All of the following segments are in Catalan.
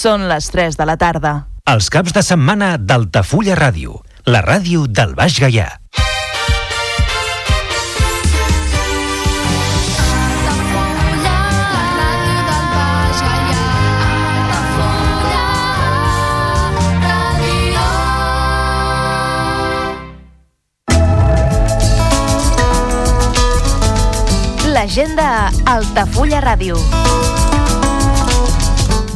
Són les 3 de la tarda. Els caps de setmana d'Altafulla Ràdio, la ràdio del Baix Gaià. L'agenda a Altafulla Ràdio.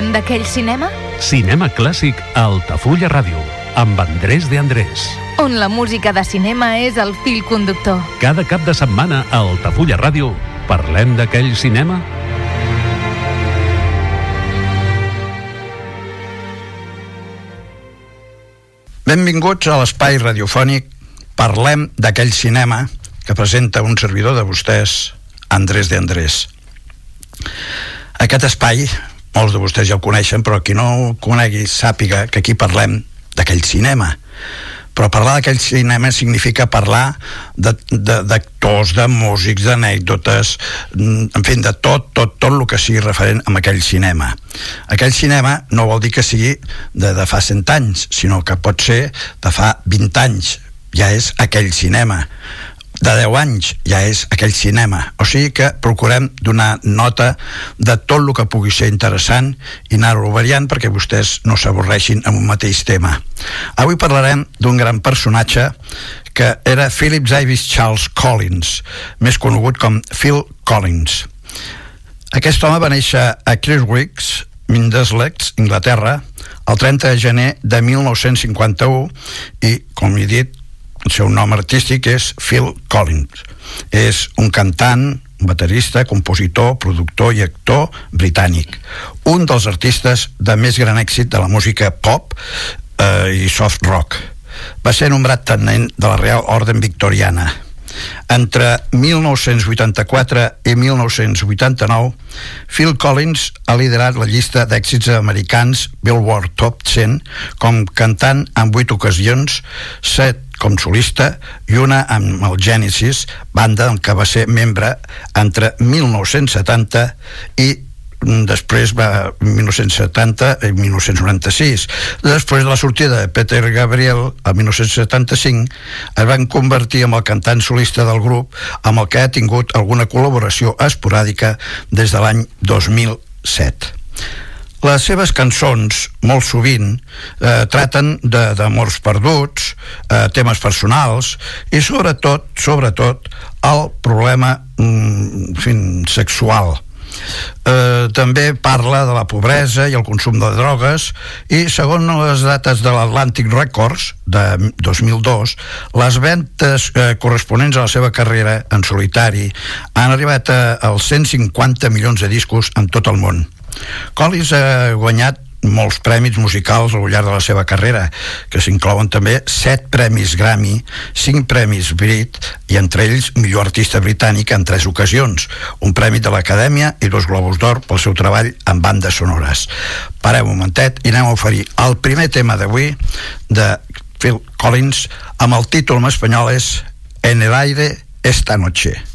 Parlem d'aquell cinema? Cinema clàssic a Altafulla Ràdio, amb Andrés de Andrés. On la música de cinema és el fil conductor. Cada cap de setmana a Altafulla Ràdio parlem d'aquell cinema Benvinguts a l'espai radiofònic Parlem d'aquell cinema que presenta un servidor de vostès, Andrés de Andrés. Aquest espai, molts de vostès ja el coneixen, però qui no ho conegui sàpiga que aquí parlem d'aquell cinema. Però parlar d'aquell cinema significa parlar d'actors, de, de, de músics, d'anècdotes, mm, en fi, de tot, tot, tot el que sigui referent a aquell cinema. Aquell cinema no vol dir que sigui de, de fa 100 anys, sinó que pot ser de fa 20 anys. Ja és aquell cinema de 10 anys ja és aquell cinema. O sigui que procurem donar nota de tot el que pugui ser interessant i anar-ho variant perquè vostès no s'avorreixin amb un mateix tema. Avui parlarem d'un gran personatge que era Philip Davis Charles Collins, més conegut com Phil Collins. Aquest home va néixer a Criswicks, Mindeslex, Inglaterra, el 30 de gener de 1951 i, com he dit, el seu nom artístic és Phil Collins. És un cantant, baterista, compositor, productor i actor britànic. Un dels artistes de més gran èxit de la música pop eh, i soft rock. Va ser nombrat tenent de la Real Orden Victoriana. Entre 1984 i 1989, Phil Collins ha liderat la llista d'èxits americans Billboard Top 100 com cantant en 8 ocasions, 7 com solista i una amb el Genesis, banda en què va ser membre entre 1970 i després va 1970 i 1996 després de la sortida de Peter Gabriel a 1975 es van convertir en el cantant solista del grup amb el que ha tingut alguna col·laboració esporàdica des de l'any 2007 les seves cançons, molt sovint, eh, traten d'amors perduts, eh, temes personals i sobretot, sobretot, el problema mm, fin, sexual. Eh, també parla de la pobresa i el consum de drogues i segons les dates de l'Atlantic Records de 2002 les ventes eh, corresponents a la seva carrera en solitari han arribat als 150 milions de discos en tot el món Collins ha guanyat molts premis musicals al llarg de la seva carrera, que s'inclouen també 7 premis Grammy, 5 premis Brit i entre ells millor artista britànic en 3 ocasions, un premi de l'Acadèmia i dos Globus d'Or pel seu treball en bandes sonores. Pareu un momentet i anem a oferir el primer tema d'avui de Phil Collins amb el títol en espanyol és En el aire esta noche.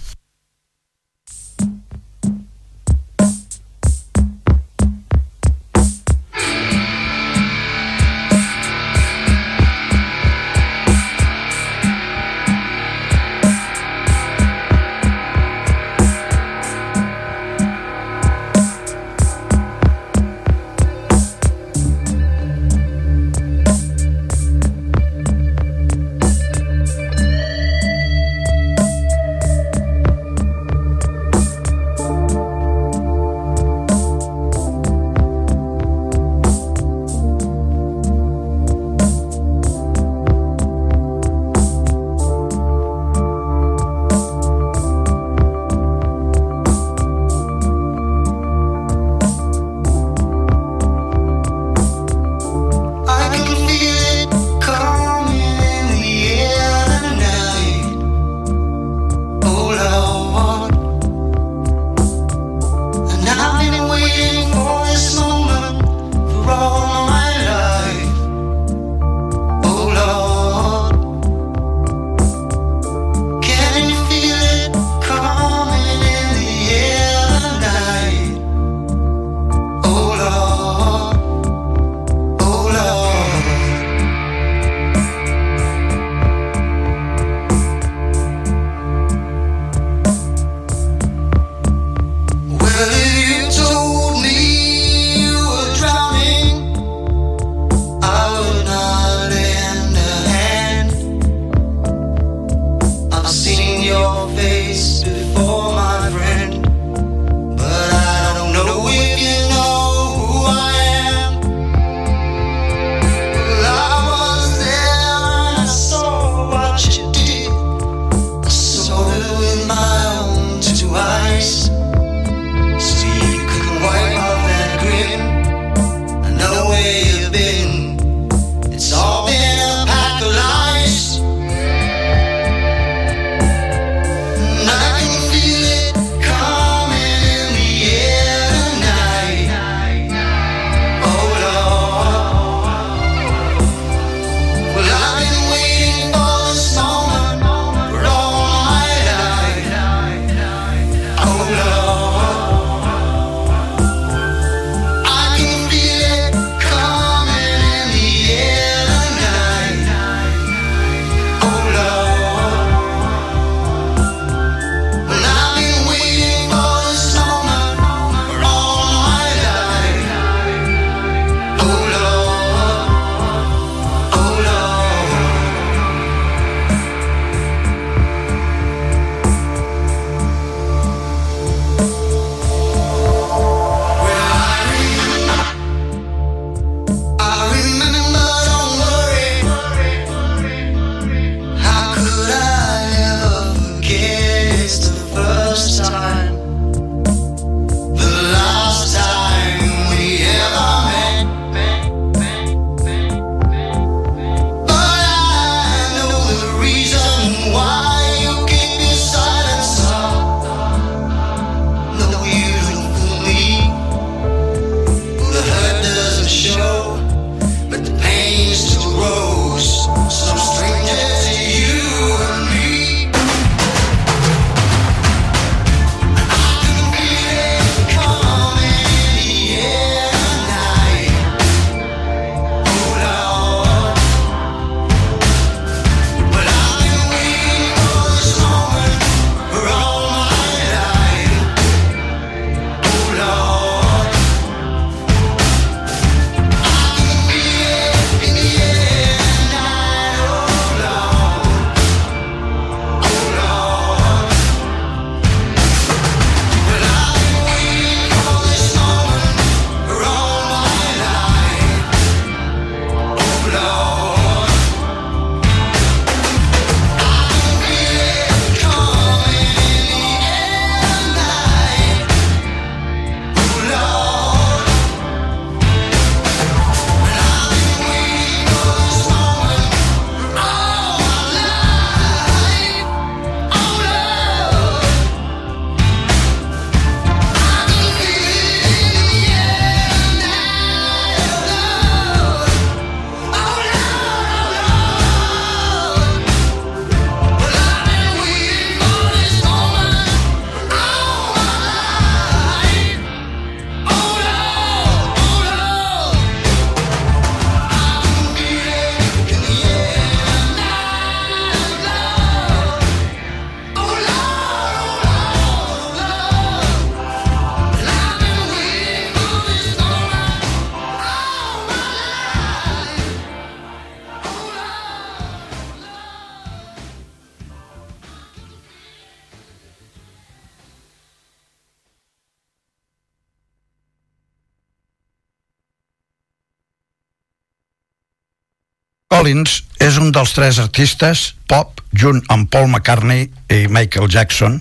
Collins és un dels tres artistes pop, junt amb Paul McCartney i Michael Jackson,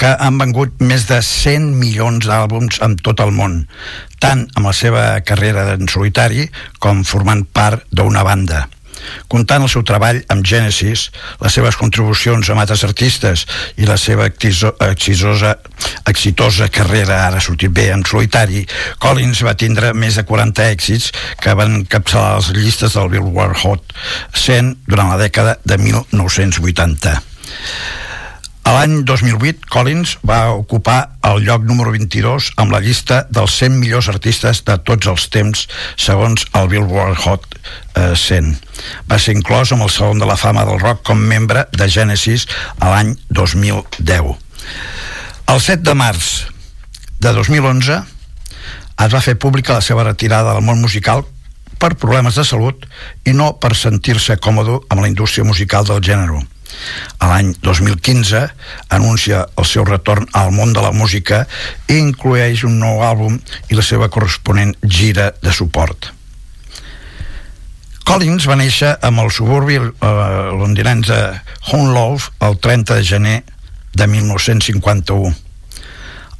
que han vengut més de 100 milions d'àlbums en tot el món, tant amb la seva carrera en solitari com formant part d'una banda. Comptant el seu treball amb Genesis, les seves contribucions amb altres artistes i la seva exitosa, exitosa carrera, ara sortit bé en solitari, Collins va tindre més de 40 èxits que van capçalar les llistes del Billboard Hot 100 durant la dècada de 1980. A l'any 2008, Collins va ocupar el lloc número 22 amb la llista dels 100 millors artistes de tots els temps, segons el Billboard Hot 100. Eh, va ser inclòs amb el Salon de la Fama del Rock com membre de Genesis a l'any 2010. El 7 de març de 2011 es va fer pública la seva retirada del món musical per problemes de salut i no per sentir-se còmode amb la indústria musical del gènere a l'any 2015 anuncia el seu retorn al món de la música i inclueix un nou àlbum i la seva corresponent gira de suport. Collins va néixer amb el suburbi eh, londinenc de Hunlove el 30 de gener de 1951.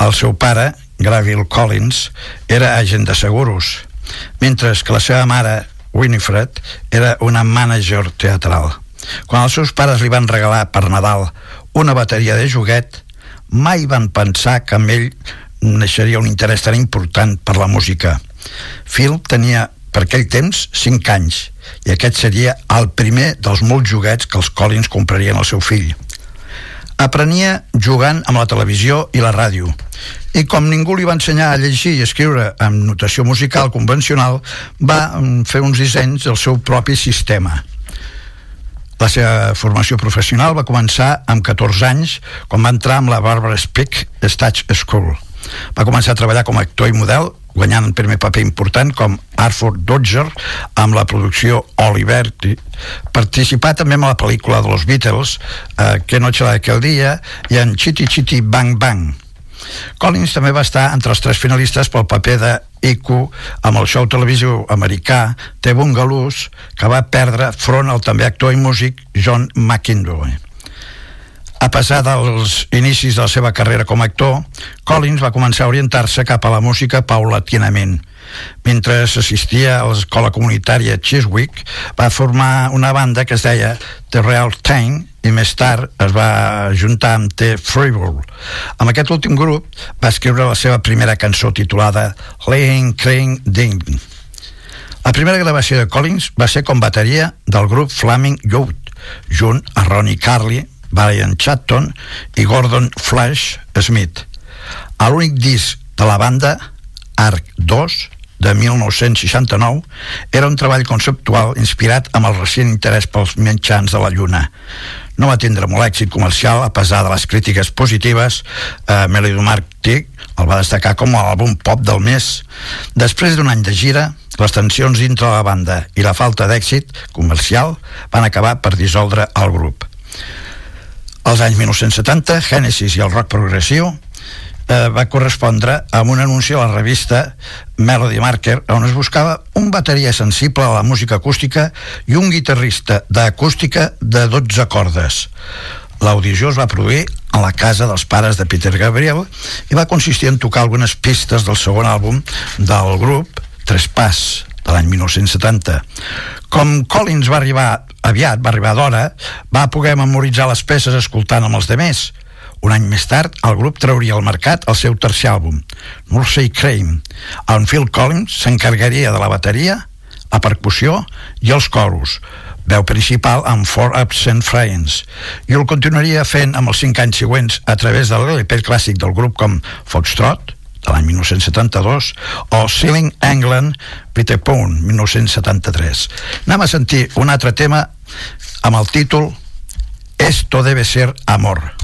El seu pare, Graville Collins, era agent de seguros, mentre que la seva mare, Winifred, era una mànager teatral. Quan els seus pares li van regalar per Nadal una bateria de joguet, mai van pensar que amb ell naixeria un interès tan important per la música. Phil tenia per aquell temps 5 anys i aquest seria el primer dels molts joguets que els Collins comprarien al seu fill. Aprenia jugant amb la televisió i la ràdio i com ningú li va ensenyar a llegir i escriure amb notació musical convencional va mm, fer uns dissenys del seu propi sistema la seva formació professional va començar amb 14 anys, quan va entrar amb la Barbara Speck Stage School. Va començar a treballar com a actor i model, guanyant un primer paper important com Arthur Dodger amb la producció Oliver participà també en la pel·lícula de los Beatles eh, Que noche la aquel dia i en Chitty Chitty Bang Bang Collins també va estar entre els tres finalistes pel paper de Iku amb el show televisiu americà The Bungalows, que va perdre front al també actor i músic John McIndoe. A pesar dels inicis de la seva carrera com a actor, Collins va començar a orientar-se cap a la música paulatinament. Mentre assistia a l'escola comunitària Chiswick, va formar una banda que es deia The Real Time i més tard es va juntar amb The Freebull. Amb aquest últim grup va escriure la seva primera cançó titulada Laying Crane Ding. La primera gravació de Collins va ser com bateria del grup Flaming Youth, junt a Ronnie Carly, Brian Chatton i Gordon Flash Smith. A l'únic disc de la banda, Arc 2, de 1969 era un treball conceptual inspirat amb el recent interès pels mitjans de la Lluna. No va tindre molt èxit comercial a pesar de les crítiques positives. Eh, Melody Martic el va destacar com l'àlbum pop del mes. Després d'un any de gira, les tensions dintre la banda i la falta d'èxit comercial van acabar per dissoldre el grup. Als anys 1970, Genesis i el rock progressiu eh, va correspondre amb un anunci a la revista Melody Marker on es buscava un bateria sensible a la música acústica i un guitarrista d'acústica de 12 cordes. L'audició es va produir a la casa dels pares de Peter Gabriel i va consistir en tocar algunes pistes del segon àlbum del grup, Tres Pas, de l'any 1970. Com Collins va arribar aviat, va arribar d'hora, va poder memoritzar les peces escoltant amb els demés, un any més tard, el grup trauria al mercat el seu tercer àlbum, Mursey Crane, on Phil Collins s'encarregaria de la bateria, la percussió i els coros, veu principal amb Four Absent Friends, i el continuaria fent amb els cinc anys següents a través de l'LP clàssic del grup com Foxtrot, de l'any 1972, o Sealing England, Peter Pound, 1973. Anem a sentir un altre tema amb el títol Esto debe ser amor.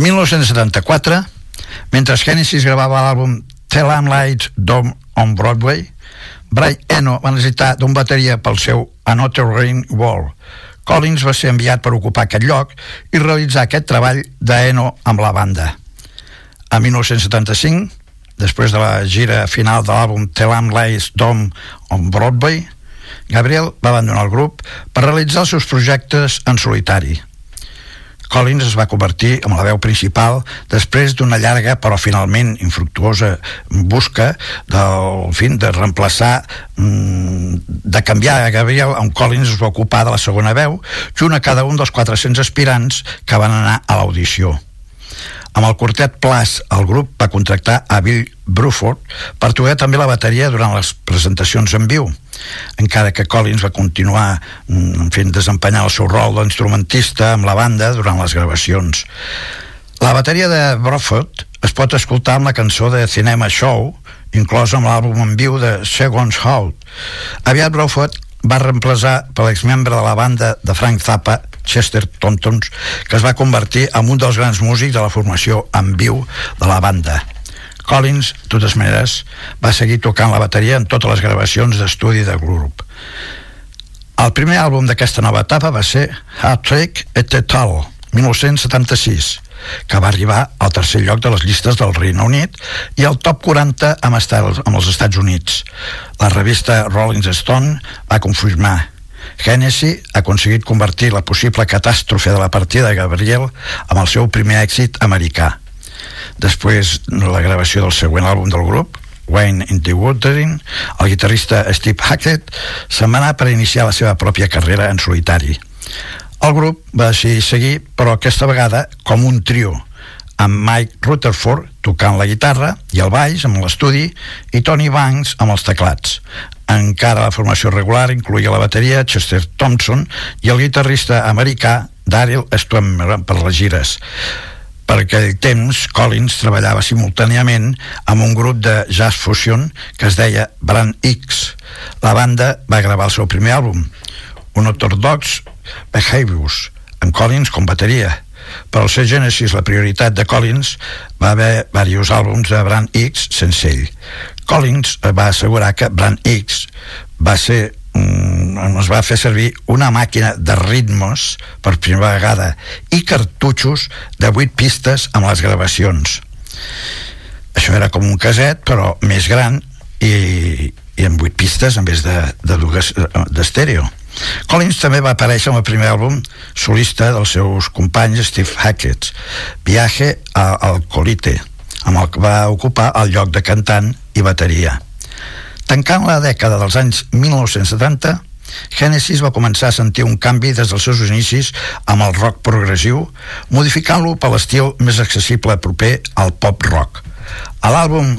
A 1974, mentre Genesis gravava l'àlbum Tell Am Lights Dome on Broadway, Brian Eno va necessitar d'un bateria pel seu Another Rain Wall. Collins va ser enviat per ocupar aquest lloc i realitzar aquest treball d'Eno amb la banda. A 1975, després de la gira final de l'àlbum Am Lights Dome on Broadway, Gabriel va abandonar el grup per realitzar els seus projectes en solitari. Collins es va convertir en la veu principal després d'una llarga però finalment infructuosa busca del fin de reemplaçar mm, de canviar a Gabriel on Collins es va ocupar de la segona veu junt a cada un dels 400 aspirants que van anar a l'audició. Amb el quartet Plas, el grup va contractar a Bill Bruford per tocar també la bateria durant les presentacions en viu, encara que Collins va continuar mm, fent desempenyar el seu rol d'instrumentista amb la banda durant les gravacions. La bateria de Bruford es pot escoltar amb la cançó de Cinema Show, inclosa amb l'àlbum en viu de Segons Hout. Aviat Bruford va reemplaçar per l'exmembre de la banda de Frank Zappa Chester Tontons, que es va convertir en un dels grans músics de la formació en viu de la banda. Collins, de totes maneres, va seguir tocant la bateria en totes les gravacions d'estudi del grup. El primer àlbum d'aquesta nova etapa va ser Heart Trick et Tal, 1976, que va arribar al tercer lloc de les llistes del Regne Unit i al top 40 amb, estats, amb els Estats Units. La revista Rolling Stone va confirmar Hennessy ha aconseguit convertir la possible catàstrofe de la partida de Gabriel amb el seu primer èxit americà. Després de la gravació del següent àlbum del grup, Wayne in the Watering, el guitarrista Steve Hackett se'n va anar per iniciar la seva pròpia carrera en solitari. El grup va decidir seguir, però aquesta vegada com un trio, amb Mike Rutherford tocant la guitarra i el baix amb l'estudi i Tony Banks amb els teclats. Encara la formació regular incluïa la bateria Chester Thompson i el guitarrista americà Daryl Stummer per les gires. Per aquell temps, Collins treballava simultàniament amb un grup de jazz fusion que es deia Brand X. La banda va gravar el seu primer àlbum, Unorthodox Behaviors, amb Collins com bateria. Per al seu Genesis, la prioritat de Collins va haver diversos àlbums de Brand X sense ell. Collins va assegurar que Brand X va ser mm, es va fer servir una màquina de ritmos per primera vegada i cartutxos de 8 pistes amb les gravacions. Això era com un caset però més gran i, i amb 8 pistes en vez de, de dues d'estèreo Collins també va aparèixer en el primer àlbum solista dels seus companys Steve Hackett, Viaje al Colite, amb el que va ocupar el lloc de cantant i bateria. Tancant la dècada dels anys 1970, Genesis va començar a sentir un canvi des dels seus inicis amb el rock progressiu, modificant-lo per l'estil més accessible proper al pop rock. A l'àlbum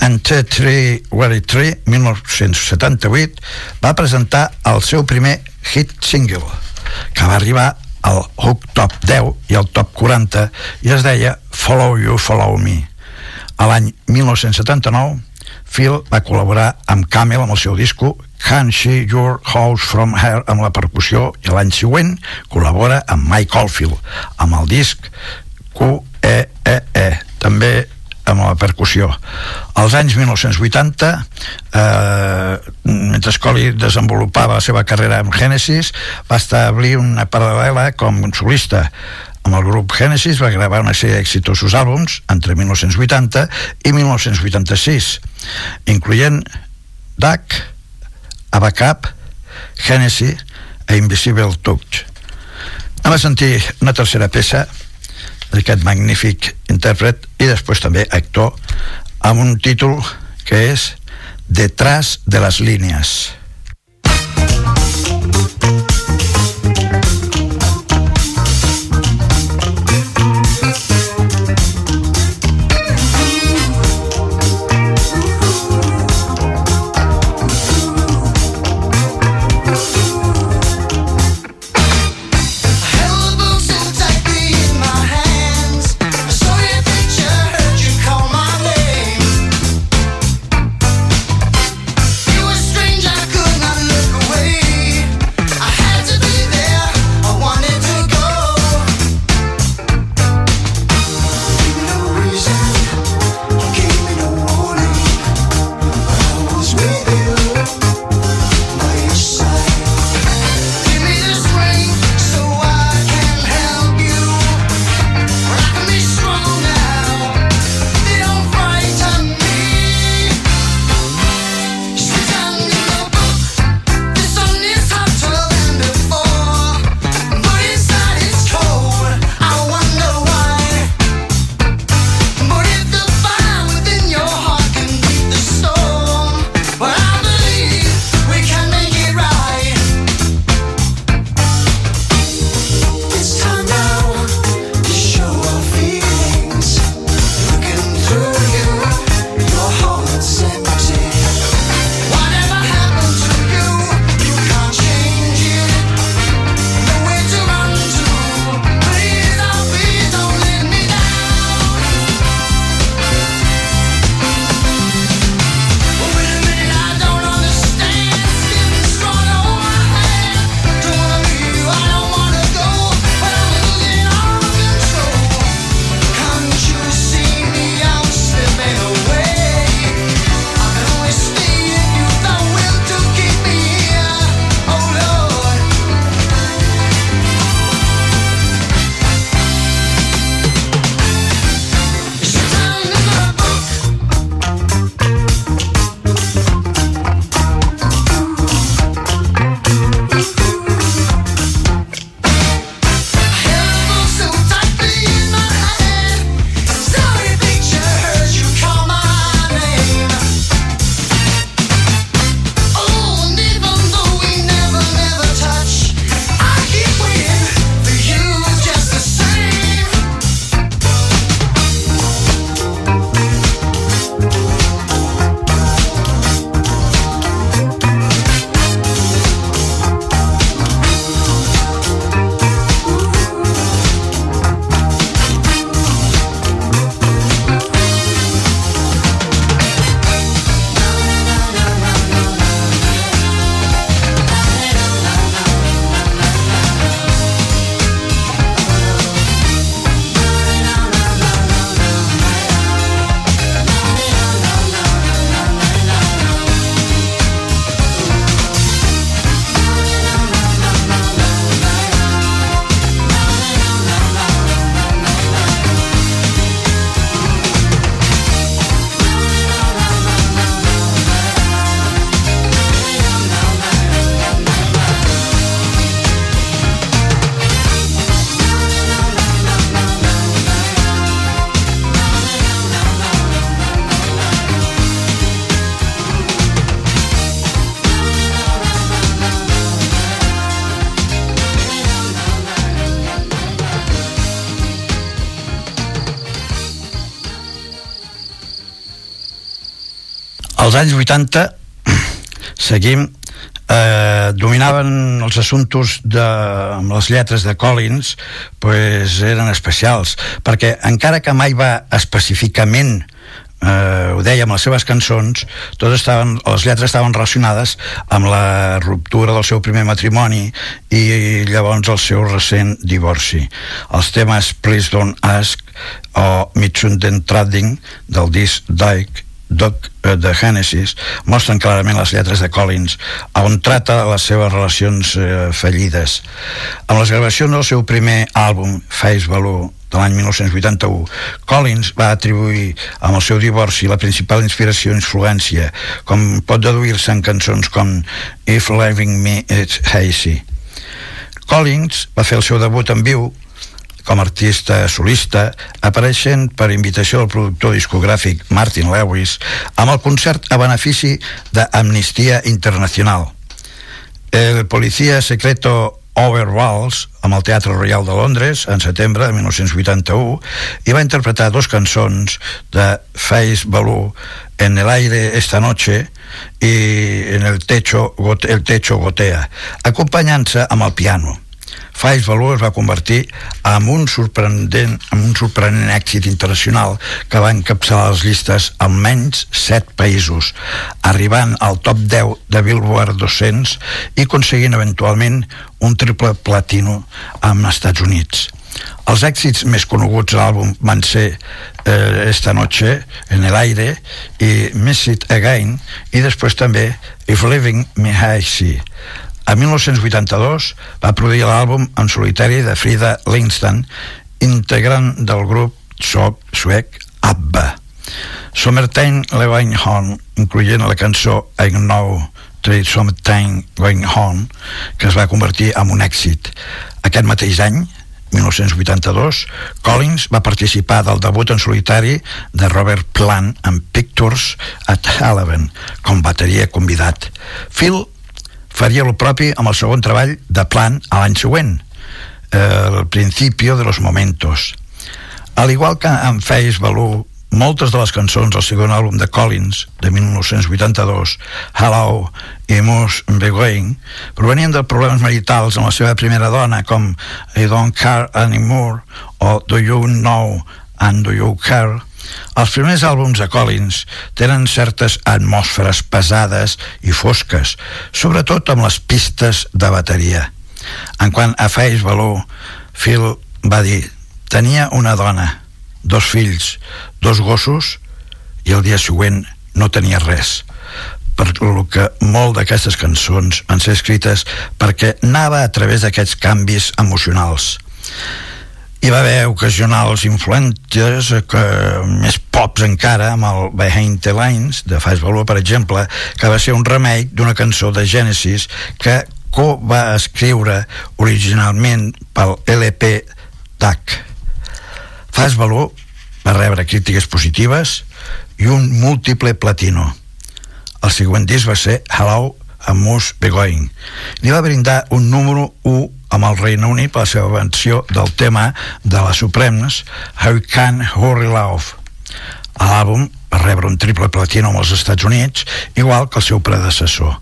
en T3 Wary 3 1978 va presentar el seu primer hit single que va arribar al Hook Top 10 i al Top 40 i es deia Follow You, Follow Me. A l'any 1979 Phil va col·laborar amb Camel amb el seu disco Can't See Your House From Her amb la percussió i l'any següent col·labora amb Mike Oldfield amb el disc Q-E-E-E -E, també amb la percussió. Als anys 1980, eh, mentre Scully desenvolupava la seva carrera amb Genesis, va establir una paral·lela com un solista. Amb el grup Genesis va gravar una sèrie d'exitosos àlbums entre 1980 i 1986, incloent Duck, Abacap, Genesis e Invisible Touch. Anem a sentir una tercera peça d'aquest magnífic intèrpret i després també actor amb un títol que és Detrás de les línies. Anys 80 seguim eh, dominaven els assumptes de, amb les lletres de Collins pues, eren especials perquè encara que mai va específicament eh, ho deia amb les seves cançons totes estaven, les lletres estaven relacionades amb la ruptura del seu primer matrimoni i llavors el seu recent divorci. Els temes Please Don't Ask o Mitsunden Trading del disc Dyke Doc eh, de Genesis mostren clarament les lletres de Collins on trata les seves relacions eh, fallides. Amb les gravacions del seu primer àlbum Face Value de l'any 1981 Collins va atribuir amb el seu divorci la principal inspiració i influència com pot deduir-se en cançons com If Loving Me It's Hazy. Collins va fer el seu debut en viu com a artista solista, apareixent per invitació del productor discogràfic Martin Lewis amb el concert a benefici d'Amnistia Internacional. El policia secreto Overwalls amb el Teatre Royal de Londres en setembre de 1981 i va interpretar dos cançons de Face Baloo En el aire esta noche i En el techo, el techo gotea acompanyant-se amb el piano Faiz Valor es va convertir en un sorprenent, en un sorprenent èxit internacional que va encapçalar les llistes almenys 7 països, arribant al top 10 de Billboard 200 i aconseguint eventualment un triple platino amb Estats Units. Els èxits més coneguts de l'àlbum van ser eh, Esta noche, En el aire i Miss It Again i després també If Living Me High Sea a 1982 va produir l'àlbum en solitari de Frida Lindstein, integrant del grup soc suec ABBA. Summertime Going Home, incloent la cançó I Know Trade Summertime Going Home, que es va convertir en un èxit. Aquest mateix any, 1982, Collins va participar del debut en solitari de Robert Plant en Pictures at Halloween com bateria convidat. Phil faria el propi amb el segon treball de Plan a l'any següent, eh, el Principio de los Momentos. Al igual que en Face Value, moltes de les cançons del segon àlbum de Collins, de 1982, Hello i Moose Begoing, provenien de problemes maritals amb la seva primera dona, com I Don't Care Anymore o Do You Know and Do You Care, els primers àlbums de Collins tenen certes atmosferes pesades i fosques, sobretot amb les pistes de bateria. En quant a Face Valor, Phil va dir tenia una dona, dos fills, dos gossos i el dia següent no tenia res per lo que molt d'aquestes cançons van ser escrites perquè anava a través d'aquests canvis emocionals hi va haver ocasionals influentes que, més pops encara amb el Behind the Lines de Fast Valor per exemple que va ser un remake d'una cançó de Genesis que Co va escriure originalment pel LP DAC Fast Valor va rebre crítiques positives i un múltiple platino. El següent disc va ser Hello a Moose Begoing li va brindar un número 1 amb el Regne Unit per la seva versió del tema de les Supremes How Can Hurry Love? L'àlbum va rebre un triple platino als Estats Units igual que el seu predecessor.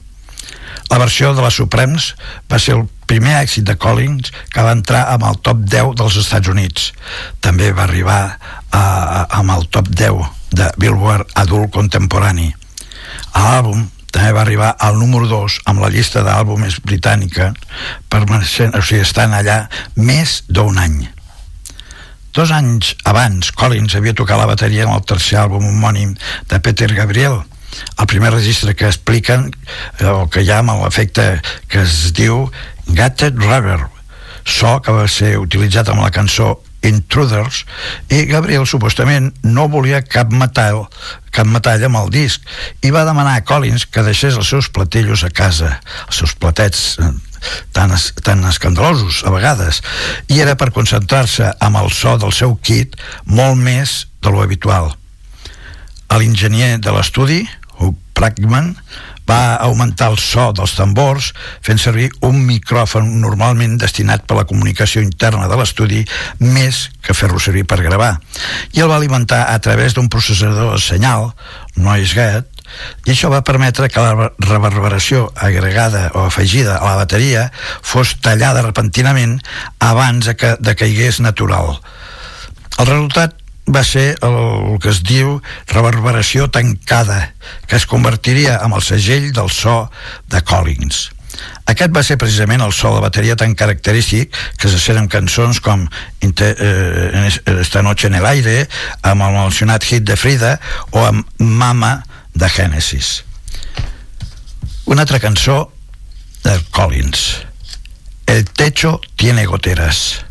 La versió de les Supremes va ser el primer èxit de Collins que va entrar amb el top 10 dels Estats Units. També va arribar a, a, amb el top 10 de Billboard adult contemporani. L'àlbum també va arribar al número 2 amb la llista d'àlbumes britànica permanent, o sigui, estan allà més d'un any. Dos anys abans, Collins havia tocat la bateria en el tercer àlbum homònim de Peter Gabriel, el primer registre que expliquen, eh, o que hi ha amb l'efecte que es diu Gatted Rubber, so que va ser utilitzat amb la cançó Intruders i Gabriel supostament no volia cap metall cap metall amb el disc i va demanar a Collins que deixés els seus platillos a casa els seus platets eh, tan, es, tan escandalosos a vegades. I era per concentrar-se amb el so del seu kit molt més de lo habitual. L'enginyer de l'estudi Hugh Pragman va augmentar el so dels tambors fent servir un micròfon normalment destinat per la comunicació interna de l'estudi més que fer-lo servir per gravar i el va alimentar a través d'un processador de senyal Noise Gate i això va permetre que la reverberació agregada o afegida a la bateria fos tallada repentinament abans de que decaigués natural. El resultat va ser el, el que es diu reverberació tancada, que es convertiria en el segell del so de Collins. Aquest va ser precisament el so de bateria tan característic que se sent en cançons com eh, Esta noche en el aire, amb el mencionat hit de Frida o amb Mama de Genesis. Una altra cançó de Collins. El techo tiene goteras.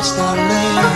Precisament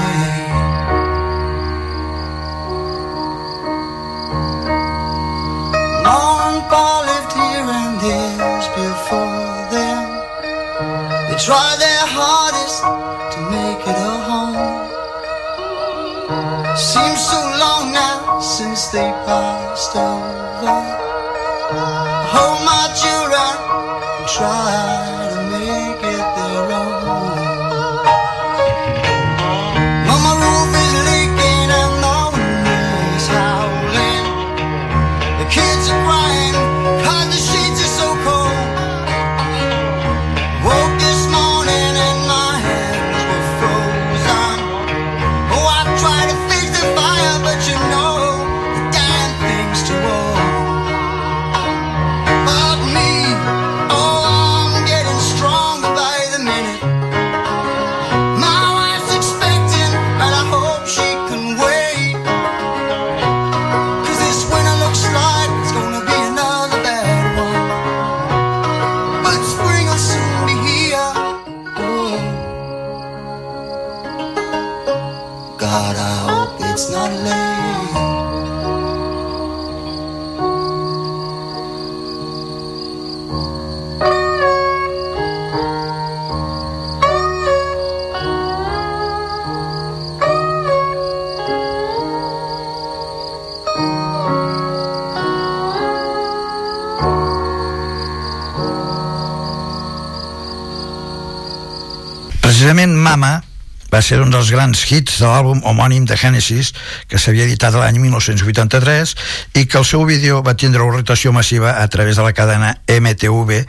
ser un dels grans hits de l'àlbum homònim de Genesis que s'havia editat l'any 1983 i que el seu vídeo va tindre una rotació massiva a través de la cadena MTV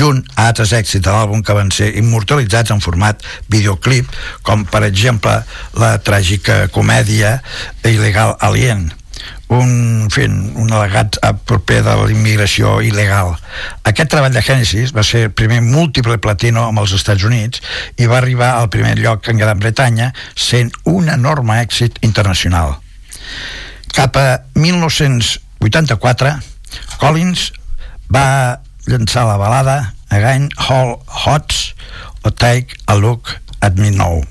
junt a altres èxits de l'àlbum que van ser immortalitzats en format videoclip com per exemple la tràgica comèdia Il·legal Alien un, fent un al·legat proper de la immigració il·legal. Aquest treball de Genesis va ser primer múltiple platino amb els Estats Units i va arribar al primer lloc en Gran Bretanya sent un enorme èxit internacional. Cap a 1984, Collins va llançar la balada Again Hall Hots o Take a Look at Me Now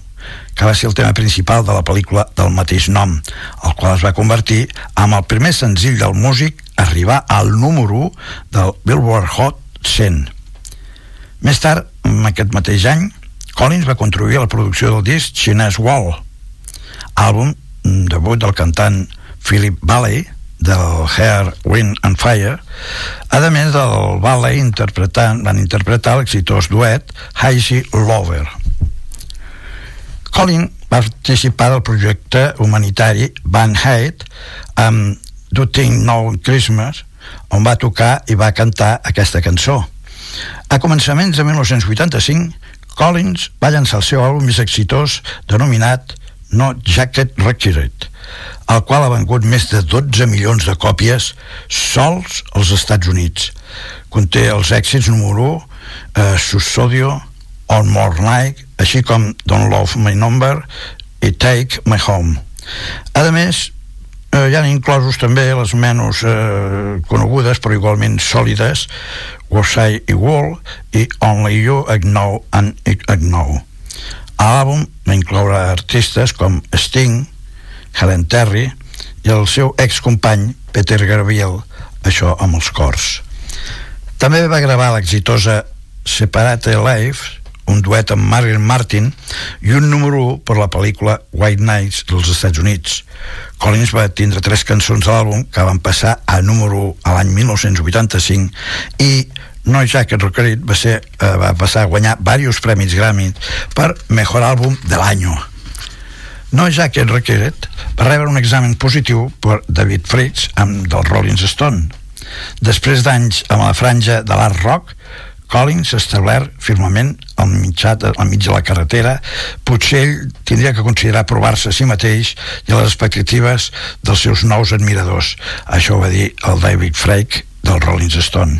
que va ser el tema principal de la pel·lícula del mateix nom, el qual es va convertir amb el primer senzill del músic arribar al número 1 del Billboard Hot 100. Més tard, en aquest mateix any, Collins va contribuir a la producció del disc Chinese Wall. àlbum debut del cantant Philip Valley del Hair, Wind and Fire a més del Valley interpretant, van interpretar l'exitós duet Hazy Lover Colin va participar del projecte humanitari Van Hate amb Do Think No Christmas on va tocar i va cantar aquesta cançó a començaments de 1985 Collins va llançar el seu àlbum més exitós denominat No Jacket Required el qual ha vengut més de 12 milions de còpies sols als Estats Units. Conté els èxits número 1, eh, Sussodio, On More Like, així com Don't Love My Number i Take My Home. A més, eh, hi han inclosos també les menys eh, conegudes però igualment sòlides Was I i Wall i Only You I Know and I Know. L'àlbum va artistes com Sting, Helen Terry i el seu excompany Peter Gabriel, això amb els cors. També va gravar l'exitosa Separate Life, un duet amb Marilyn Martin i un número 1 per la pel·lícula White Nights dels Estats Units. Collins va tindre tres cançons de l'àlbum que van passar a número 1 a l'any 1985 i No Jacket Requerit va, ser, eh, va passar a guanyar diversos premis Grammy per Mejor Àlbum de l'any. No Jacket Requerit va rebre un examen positiu per David Fritz amb del Rolling Stone. Després d'anys amb la franja de l'art rock, Collins s'ha establert firmament al, mitjà, al mig de la carretera. Potser ell tindria que considerar provar-se a si mateix i a les expectatives dels seus nous admiradors. Això ho va dir el David Frake del Rolling Stone.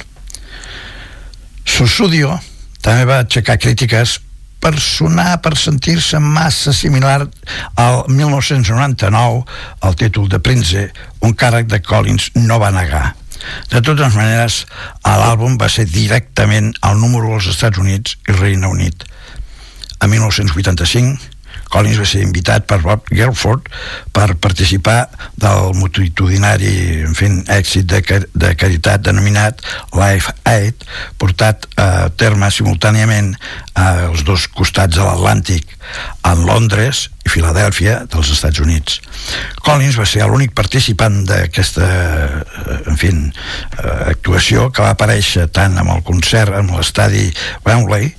Sussudio també va aixecar crítiques per sonar, per sentir-se massa similar al 1999 el títol de Prince, un càrrec de Collins no va negar de totes maneres, l'àlbum va ser directament al número als Estats Units i Reina Unit. A 1985, Collins va ser invitat per Bob Gelford per participar del multitudinari en fi, èxit de, de caritat denominat Life Aid, portat a terme simultàniament als dos costats de l'Atlàntic, en Londres i Filadèlfia dels Estats Units. Collins va ser l'únic participant d'aquesta eh, en fi, eh, actuació que va aparèixer tant amb el concert en l'estadi Wembley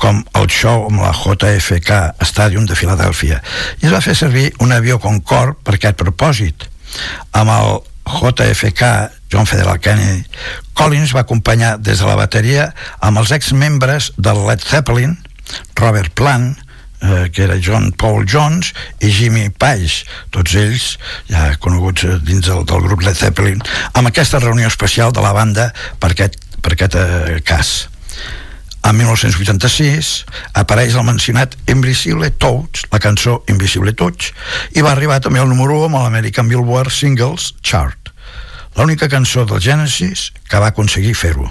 com el show amb la JFK Stadium de Filadèlfia i es va fer servir un avió Concorde per aquest propòsit amb el JFK John Federal Kennedy Collins va acompanyar des de la bateria amb els ex-membres del Led Zeppelin Robert Plant eh, que era John Paul Jones i Jimmy Page, tots ells ja coneguts eh, dins del, del grup Led Zeppelin, amb aquesta reunió especial de la banda per aquest, per aquest eh, cas. En 1986 apareix el mencionat Invisible Touch, la cançó Invisible Touch, i va arribar també al número 1 amb l'American Billboard Singles Chart, l'única cançó del Genesis que va aconseguir fer-ho.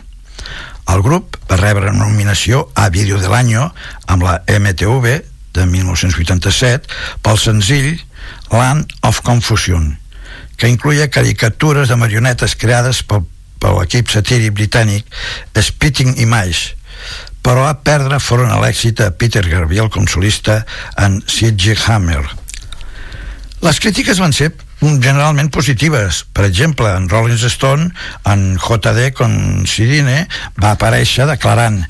El grup va rebre una nominació a Vídeo de l'Anyo amb la MTV de 1987 pel senzill Land of Confusion, que incluïa caricatures de marionetes creades pel, per l'equip satíric britànic Spitting Image, però a perdre foren a l'èxit a Peter Gabriel com solista en Siege Hammer. Les crítiques van ser generalment positives. Per exemple, en Rolling Stone, en JD con Sidine, va aparèixer declarant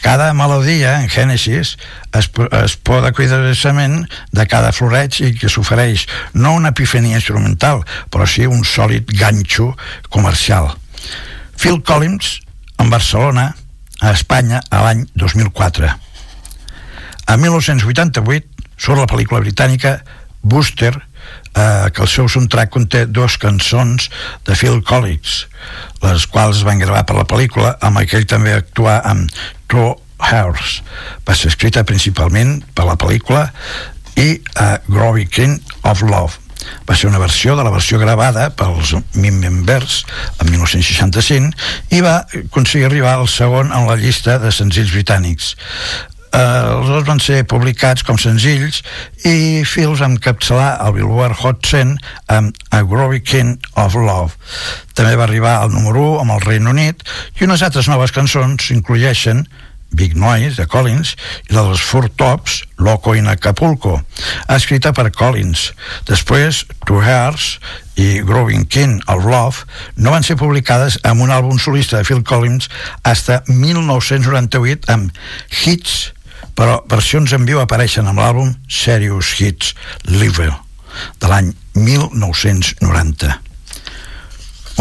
cada melodia en Genesis es, es poda cuidadosament de cada floreig i que s'ofereix no una epifania instrumental, però sí un sòlid ganxo comercial. Phil Collins, en Barcelona, a Espanya, a l'any 2004. A 1988 surt la pel·lícula britànica Booster, eh, que el seu soundtrack conté dues cançons de Phil Collins, les quals van gravar per la pel·lícula, amb aquell també actuar amb True Hearts. Va ser escrita principalment per la pel·lícula i uh, Groovy King of Love. Va ser una versió de la versió gravada pels Members en 1965 i va aconseguir arribar al segon en la llista de senzills britànics eh, els dos van ser publicats com senzills i Phils va encapçalar el Billboard Hot 100 amb A Groovy King of Love. També va arribar al número 1 amb el Regne Unit i unes altres noves cançons incloeixen Big Noise, de Collins, i la dels Four Tops, Loco in Acapulco, escrita per Collins. Després, Two Hearts i Growing King of Love no van ser publicades amb un àlbum solista de Phil Collins hasta 1998 amb Hits, però versions en viu apareixen amb l'àlbum Serious Hits Live de l'any 1990.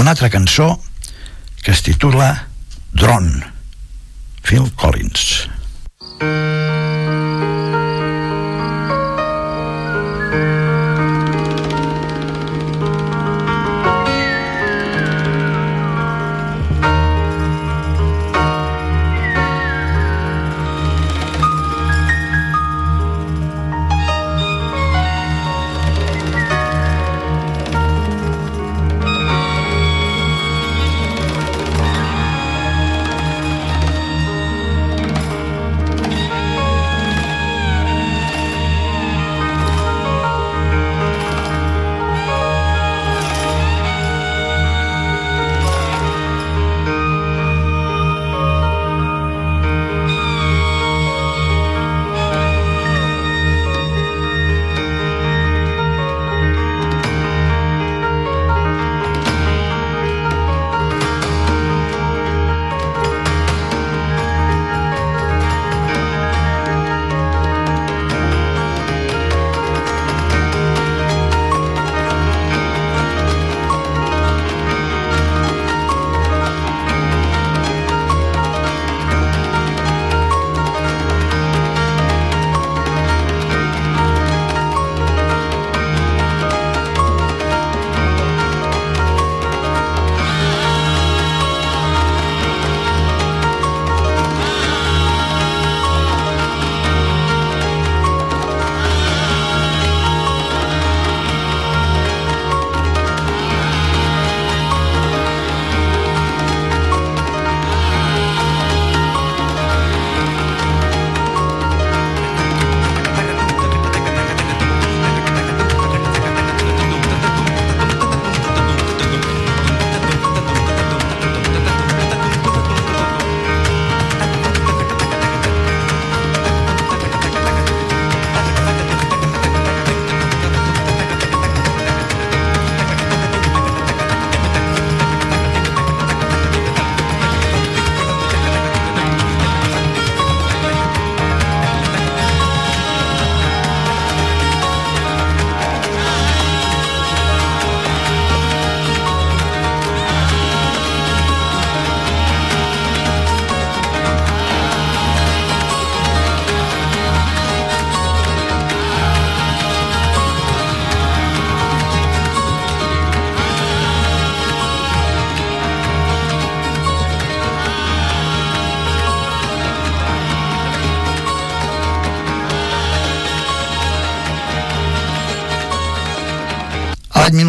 Una altra cançó que es titula Drone Phil Collins. L'any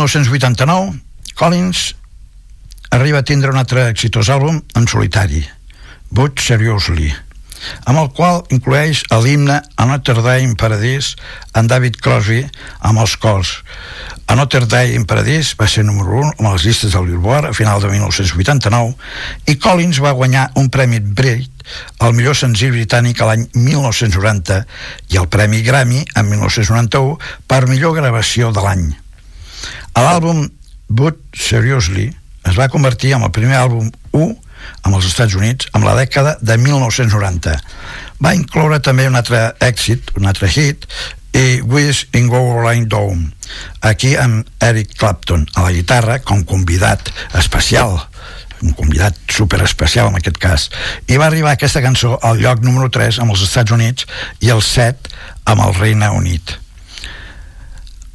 1989, Collins arriba a tindre un altre exitós àlbum en solitari, But Seriously, amb el qual inclueix l'himne A Notre Dame in Paradise en David Crosby amb els cors. A Notre Dame in Paradise va ser número 1 amb les llistes del Billboard a final de 1989 i Collins va guanyar un premi Brit el millor senzill britànic a l'any 1990 i el premi Grammy en 1991 per millor gravació de l'any. L'àlbum But Seriously es va convertir en el primer àlbum 1 amb els Estats Units amb la dècada de 1990. Va incloure també un altre èxit, un altre hit, i Wish in Go Line Dome, aquí amb Eric Clapton a la guitarra com convidat especial un convidat super especial en aquest cas i va arribar aquesta cançó al lloc número 3 amb els Estats Units i el 7 amb el Reina Unit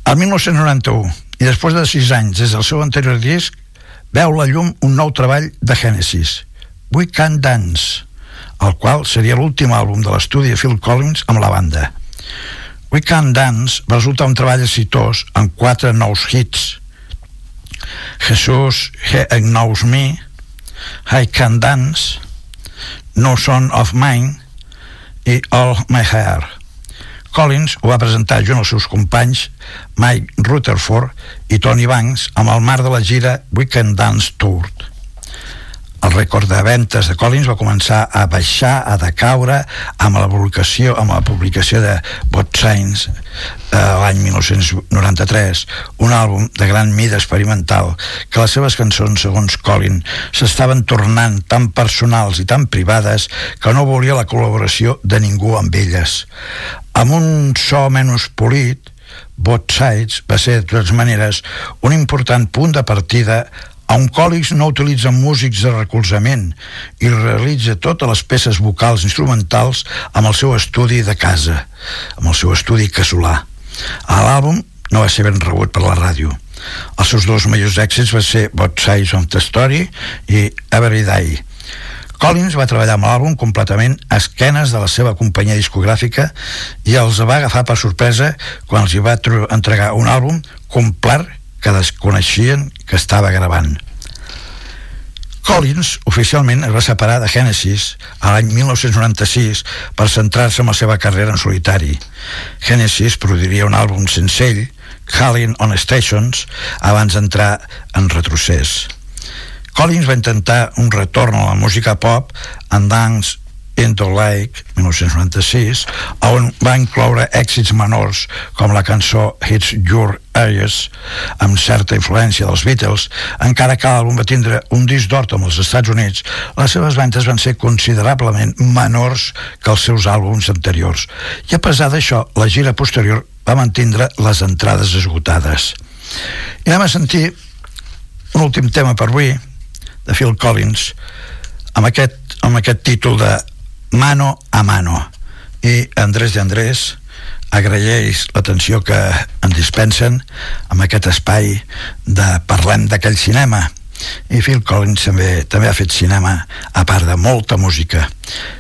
el 1991 i després de sis anys des del seu anterior disc veu la llum un nou treball de Genesis We Can Dance el qual seria l'últim àlbum de l'estudi de Phil Collins amb la banda. We Can Dance va resultar un treball exitós amb quatre nous hits. Jesus He Knows Me I Can Dance No Son of Mine i All My Hair Collins ho va presentar junt als seus companys Mike Rutherford i Tony Banks amb el mar de la gira Weekend Dance Tour. El rècord de ventes de Collins va començar a baixar, a decaure amb la publicació, amb la publicació de Bot Signs eh, l'any 1993 un àlbum de gran mida experimental que les seves cançons, segons Collins s'estaven tornant tan personals i tan privades que no volia la col·laboració de ningú amb elles. Amb un so menys polit Both Sides va ser, de totes maneres, un important punt de partida on Collins no utilitza músics de recolzament i realitza totes les peces vocals instrumentals amb el seu estudi de casa, amb el seu estudi casolà. A l'àlbum no va ser ben rebut per la ràdio. Els seus dos millors èxits van ser Both Sides of the Story i Every Day. Collins va treballar amb l'àlbum completament a esquenes de la seva companyia discogràfica i els va agafar per sorpresa quan els hi va entregar un àlbum complet que desconeixien que estava gravant. Collins oficialment es va separar de Genesis a l'any 1996 per centrar-se en la seva carrera en solitari. Genesis produiria un àlbum sense ell, Calling on Stations, abans d'entrar en retrocés. Collins va intentar un retorn a la música pop en Dance Into Lake, 1996, on va incloure èxits menors com la cançó Hits Your Ears, amb certa influència dels Beatles, encara que l'àlbum va tindre un disc d'or amb els Estats Units, les seves ventes van ser considerablement menors que els seus àlbums anteriors. I a pesar d'això, la gira posterior va mantindre les entrades esgotades. I anem a sentir un últim tema per avui, de Phil Collins, amb aquest, amb aquest títol de mano a mano. I Andrés de Andrés agraeix l'atenció que ens dispensen amb aquest espai de parlem d'aquell cinema. I Phil Collins també, també ha fet cinema a part de molta música.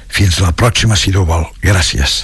Fins la pròxima si tu vol. Gràcies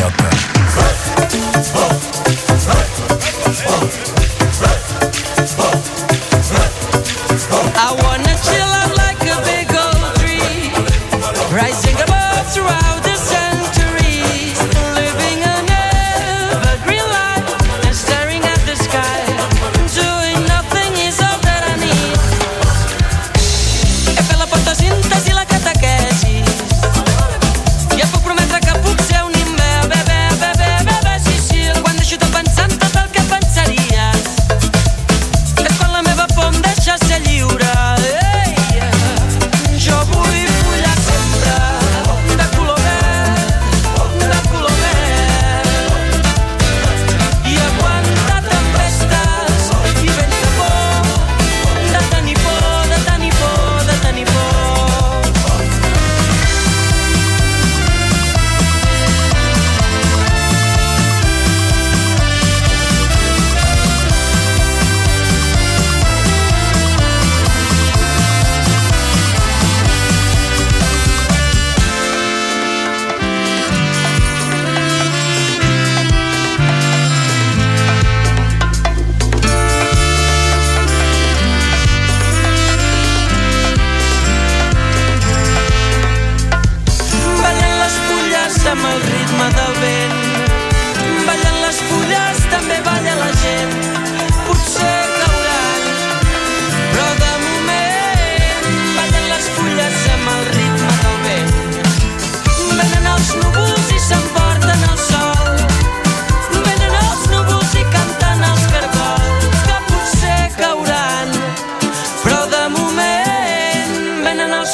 I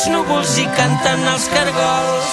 els núvols i canten els cargols.